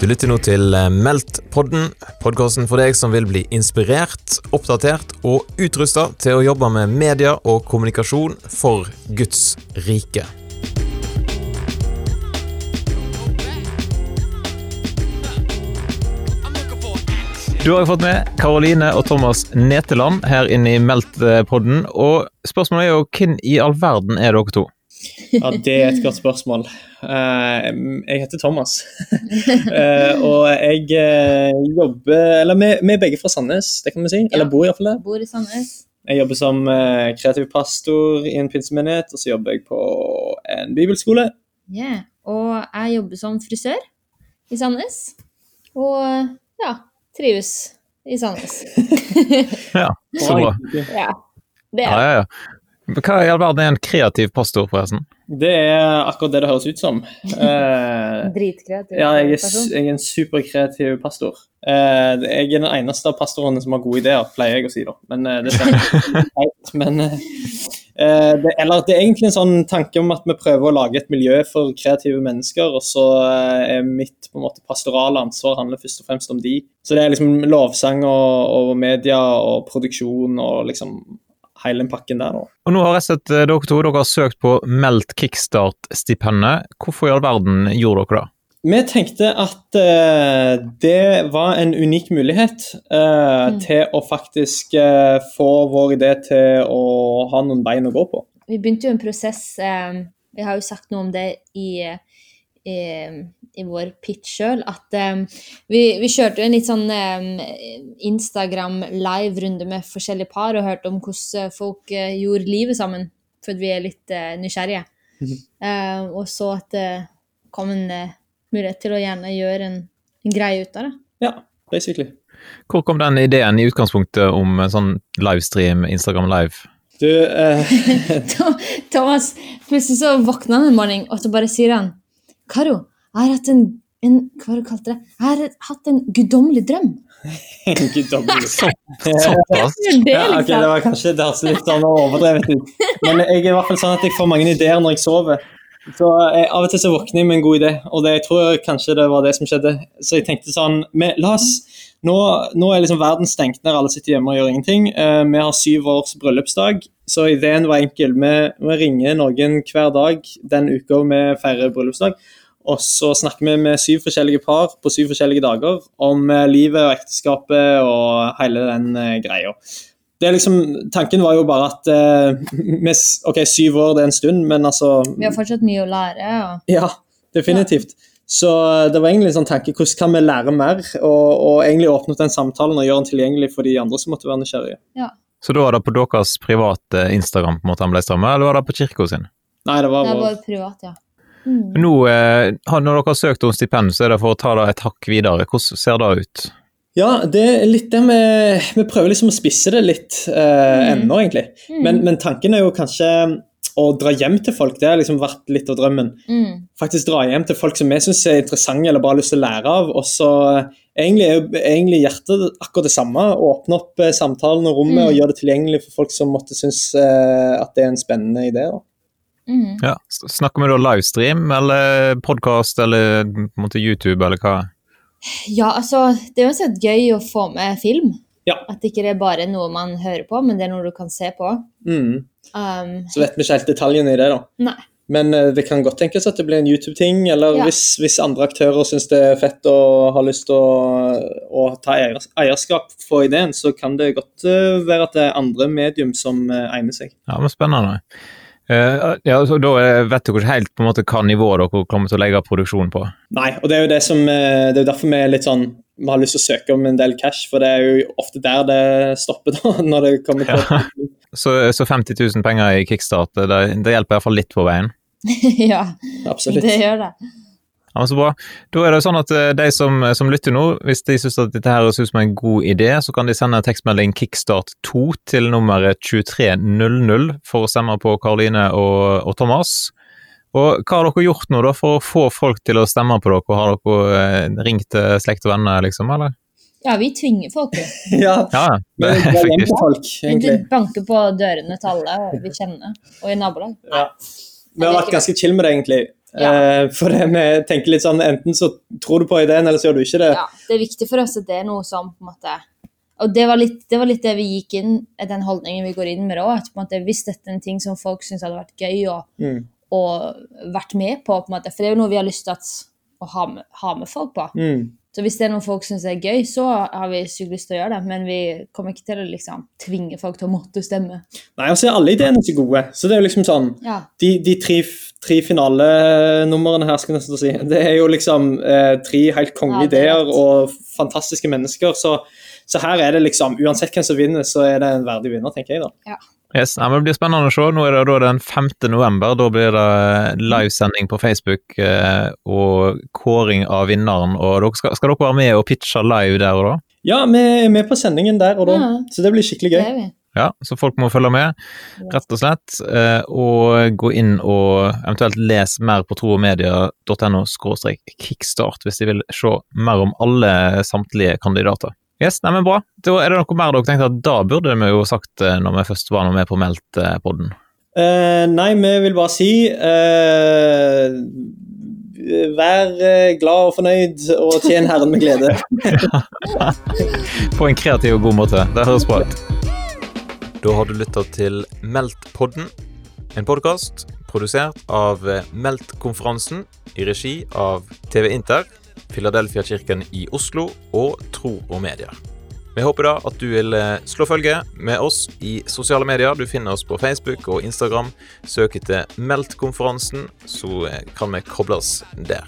Du lytter nå til eh, Meldt-podden, podkasten for deg som vil bli inspirert, oppdatert og utrusta til å jobbe med media og kommunikasjon for Guds rike. Du har fått med Karoline og Thomas Neteland her inne i Meldt-podden. Og spørsmålet er jo hvem i all verden er dere to? Ja, Det er et godt spørsmål. Eh, jeg heter Thomas. Eh, og jeg eh, jobber Eller vi, er begge fra Sandnes, det kan vi si. Eller Ja. bor iallfall der. Bor i Sandnes. Jeg jobber som kreativ pastor i en pinsemenighet, og så jobber jeg på en bibelskole. Yeah. Og jeg jobber som frisør i Sandnes. Og ja, trives i Sandnes. Ja, så bra. Ja, det Ja, er ja, ja. Hva i all verden er en kreativ pastor, forresten? Det er akkurat det det høres ut som. Eh, dritkreativ ja, jeg er, person. jeg er en superkreativ pastor. Eh, jeg er den eneste av pastorene som har gode ideer, pleier jeg å si, da. Men eh, det stemmer ikke. Men eh, eh, det, eller det er egentlig en sånn tanke om at vi prøver å lage et miljø for kreative mennesker, og så eh, er mitt på en måte pastorale ansvar handler først og fremst om de. Så det er liksom lovsang og, og media og produksjon og liksom hele den pakken der, da. Og nå har jeg sett eh, dere to dere har søkt på Meldt kickstart-stipendet. Hvorfor i all verden gjorde dere det? Vi tenkte at uh, det var en unik mulighet uh, Mm. til å faktisk uh, få vår idé til å ha noen bein å gå på. Vi begynte jo en prosess eh, Vi har jo sagt noe om det i, i, i vår pitch sjøl, at um, vi, vi kjørte en litt sånn um, Instagram live-runde med forskjellige par og hørte om hvordan folk uh, gjorde livet sammen, for vi er litt uh, nysgjerrige. Mm -hmm. uh, og så at det kom en eh, mulighet til å gjerne gjøre en, en greie ut av det. Ja, basically. Hvor kom den ideen i utgangspunktet om en sånn livestream, Instagram live? Du, eh, Thomas, plutselig så våkner han en morgen, og så bare sier han Karo, jeg har hatt en, en hva var det du kalte det? Jeg har hatt en guddommelig drøm. guddommelig. Såpass? Det Ja, okay, det var kanskje det hørtes litt sånn overdrevet ut. Men jeg er i hvert fall sånn at jeg får mange ideer når jeg sover. Så jeg, Av og til så våkner jeg med en god idé, og det, jeg tror kanskje det var det som skjedde. Så jeg tenkte sånn men, La oss nå, nå er liksom verden stengt ned, alle sitter hjemme og gjør ingenting. Uh, vi har syv års bryllupsdag, så ideen var enkel. Vi, vi ringer noen hver dag den uka vi feirer bryllupsdag. Og så snakker vi med syv forskjellige par på syv forskjellige dager om eh, livet og ekteskapet og hele den eh, greia. Det er liksom, tanken var jo bare at uh, med, ok, syv år det er en stund, men altså Vi har fortsatt mye å lære. Og... Ja, definitivt. Så eh, det var egentlig en sånn tanke hvordan kan vi lære mer, og, og egentlig åpne opp den samtalen og gjøre den tilgjengelig for de andre som måtte være nysgjerrige. Så da var det på deres private Instagram på en måte han ble strømmet, eller var det på kirka sin? Nei, det var Det var vår privat, ja. Mm. Nå, eh, når dere har søkt om stipend, så er det for å ta det et hakk videre. Hvordan ser det ut? Ja, det er litt det vi Vi prøver liksom å spisse det litt eh, Mm. ennå, egentlig. Mm. Men, men tanken er jo kanskje å dra hjem til folk. Det har liksom vært litt av drømmen. Mm. faktisk dra hjem til folk som vi syns er interessante eller bare har lyst til å lære av. Og så eh, egentlig er jo egentlig hjertet akkurat det samme. Åpne opp eh, samtalen og rommet Mm. og gjøre det tilgjengelig for folk som måtte synes eh, at det er en spennende idé. Da. Mm. Ja, Snakker vi da livestream, eller podkast, eller på en måte YouTube, eller hva? Ja, altså, det er uansett gøy å få med film. Ja. At ikke det er bare noe man hører på, men det er noe du kan se på. Mm. Um, Så vet vi ikke helt detaljene i det, da. Nei. Men eh, det kan godt tenkes at det blir en YouTube-ting, eller Ja. hvis, hvis andre aktører syns det er fett og har lyst til å, å ta eierskap for ideen, så kan det godt eh, være at det er andre medium som eh, egner seg. Ja, men Spennende. Eh, ja, så Da eh, vet dere ikke helt på en måte hva nivå dere kommer til å legge produksjonen på. Nei, og det er jo det som eh, Det er jo derfor vi er litt sånn Vi har lyst til å søke om en del cash, for det er jo ofte der det stopper, da, når det kommer til Ja. Så, så 50 000 penger i kickstart, det, det hjelper iallfall litt på veien. ja, Absolutt. det gjør det. Ja, men så bra. Da er det sånn at eh, de som, som lytter nå, hvis de syns dette her høres ut som en god idé, så kan de sende tekstmelding kickstart 2 til nummeret 2300 for å stemme på Karoline og, og Thomas. Og hva har dere gjort nå da for å få folk til å stemme på dere? Har dere eh, ringt slekt og venner, liksom, eller? Ja, vi tvinger folk. Ja, Ja, det det er effektivt. folk, Vi banker på dørene til alle vi kjenner, og i nabolag. Ja. Vi har vært ganske chill med det, egentlig. Ja. Eh, for vi tenker litt sånn, enten så tror du på ideen, eller så gjør du ikke det. Ja, det er viktig for oss at det er noe som på en måte Og det var litt det, var litt det vi gikk inn den holdningen vi går inn med da. At på en måte, hvis dette er en ting som folk syns hadde vært gøy og, Mm. og vært med på, på en måte, for det er jo noe vi har lyst til å ha med, ha med folk på. Mm. Så hvis det er noe folk syns er gøy, så har vi sykt lyst til å gjøre det. Men vi kommer ikke til å liksom tvinge folk til å måtte stemme. Nei, altså er alle ideene så gode. Så det er jo liksom sånn Ja. De, de tre, tre finalenumrene her, skal jeg nesten si, det er jo liksom eh, tre helt kongelige Ja, er ideer og fantastiske mennesker. Så, så her er det liksom Uansett hvem som vinner, så er det en verdig vinner, tenker jeg, da. Yes, ja, men Det blir spennende å se. Nå er det da den 5. november. Da blir det livesending på Facebook eh, og kåring av vinneren. og dere skal, skal dere være med og pitche live der og da? Ja, vi er med på sendingen der og da, Ja. så det blir skikkelig gøy. Ja, Så folk må følge med, rett og slett. eh, Og gå inn og eventuelt les mer på troogmedia.no kickstart hvis de vil se mer om alle samtlige kandidater. Yes, nei, men Bra. Da er det noe mer dere tenkte at da burde vi jo sagt eh, når vi først var med på Meldt-podden? Uh, nei, vi vil bare si uh, Vær eh, glad og fornøyd, og tjen Herren med glede. På en kreativ og god måte. Det høres bra ut. Da har du lytta til Meldt-podden, en podkast produsert av Meldt-konferansen i regi av TV Inter, Filadelfia-kirken i Oslo og Tro og Medier. Vi håper da at du vil eh, slå følge med oss i sosiale medier. Du finner oss på Facebook og Instagram. Søk etter Meldt-konferansen, så eh, kan vi koble oss der.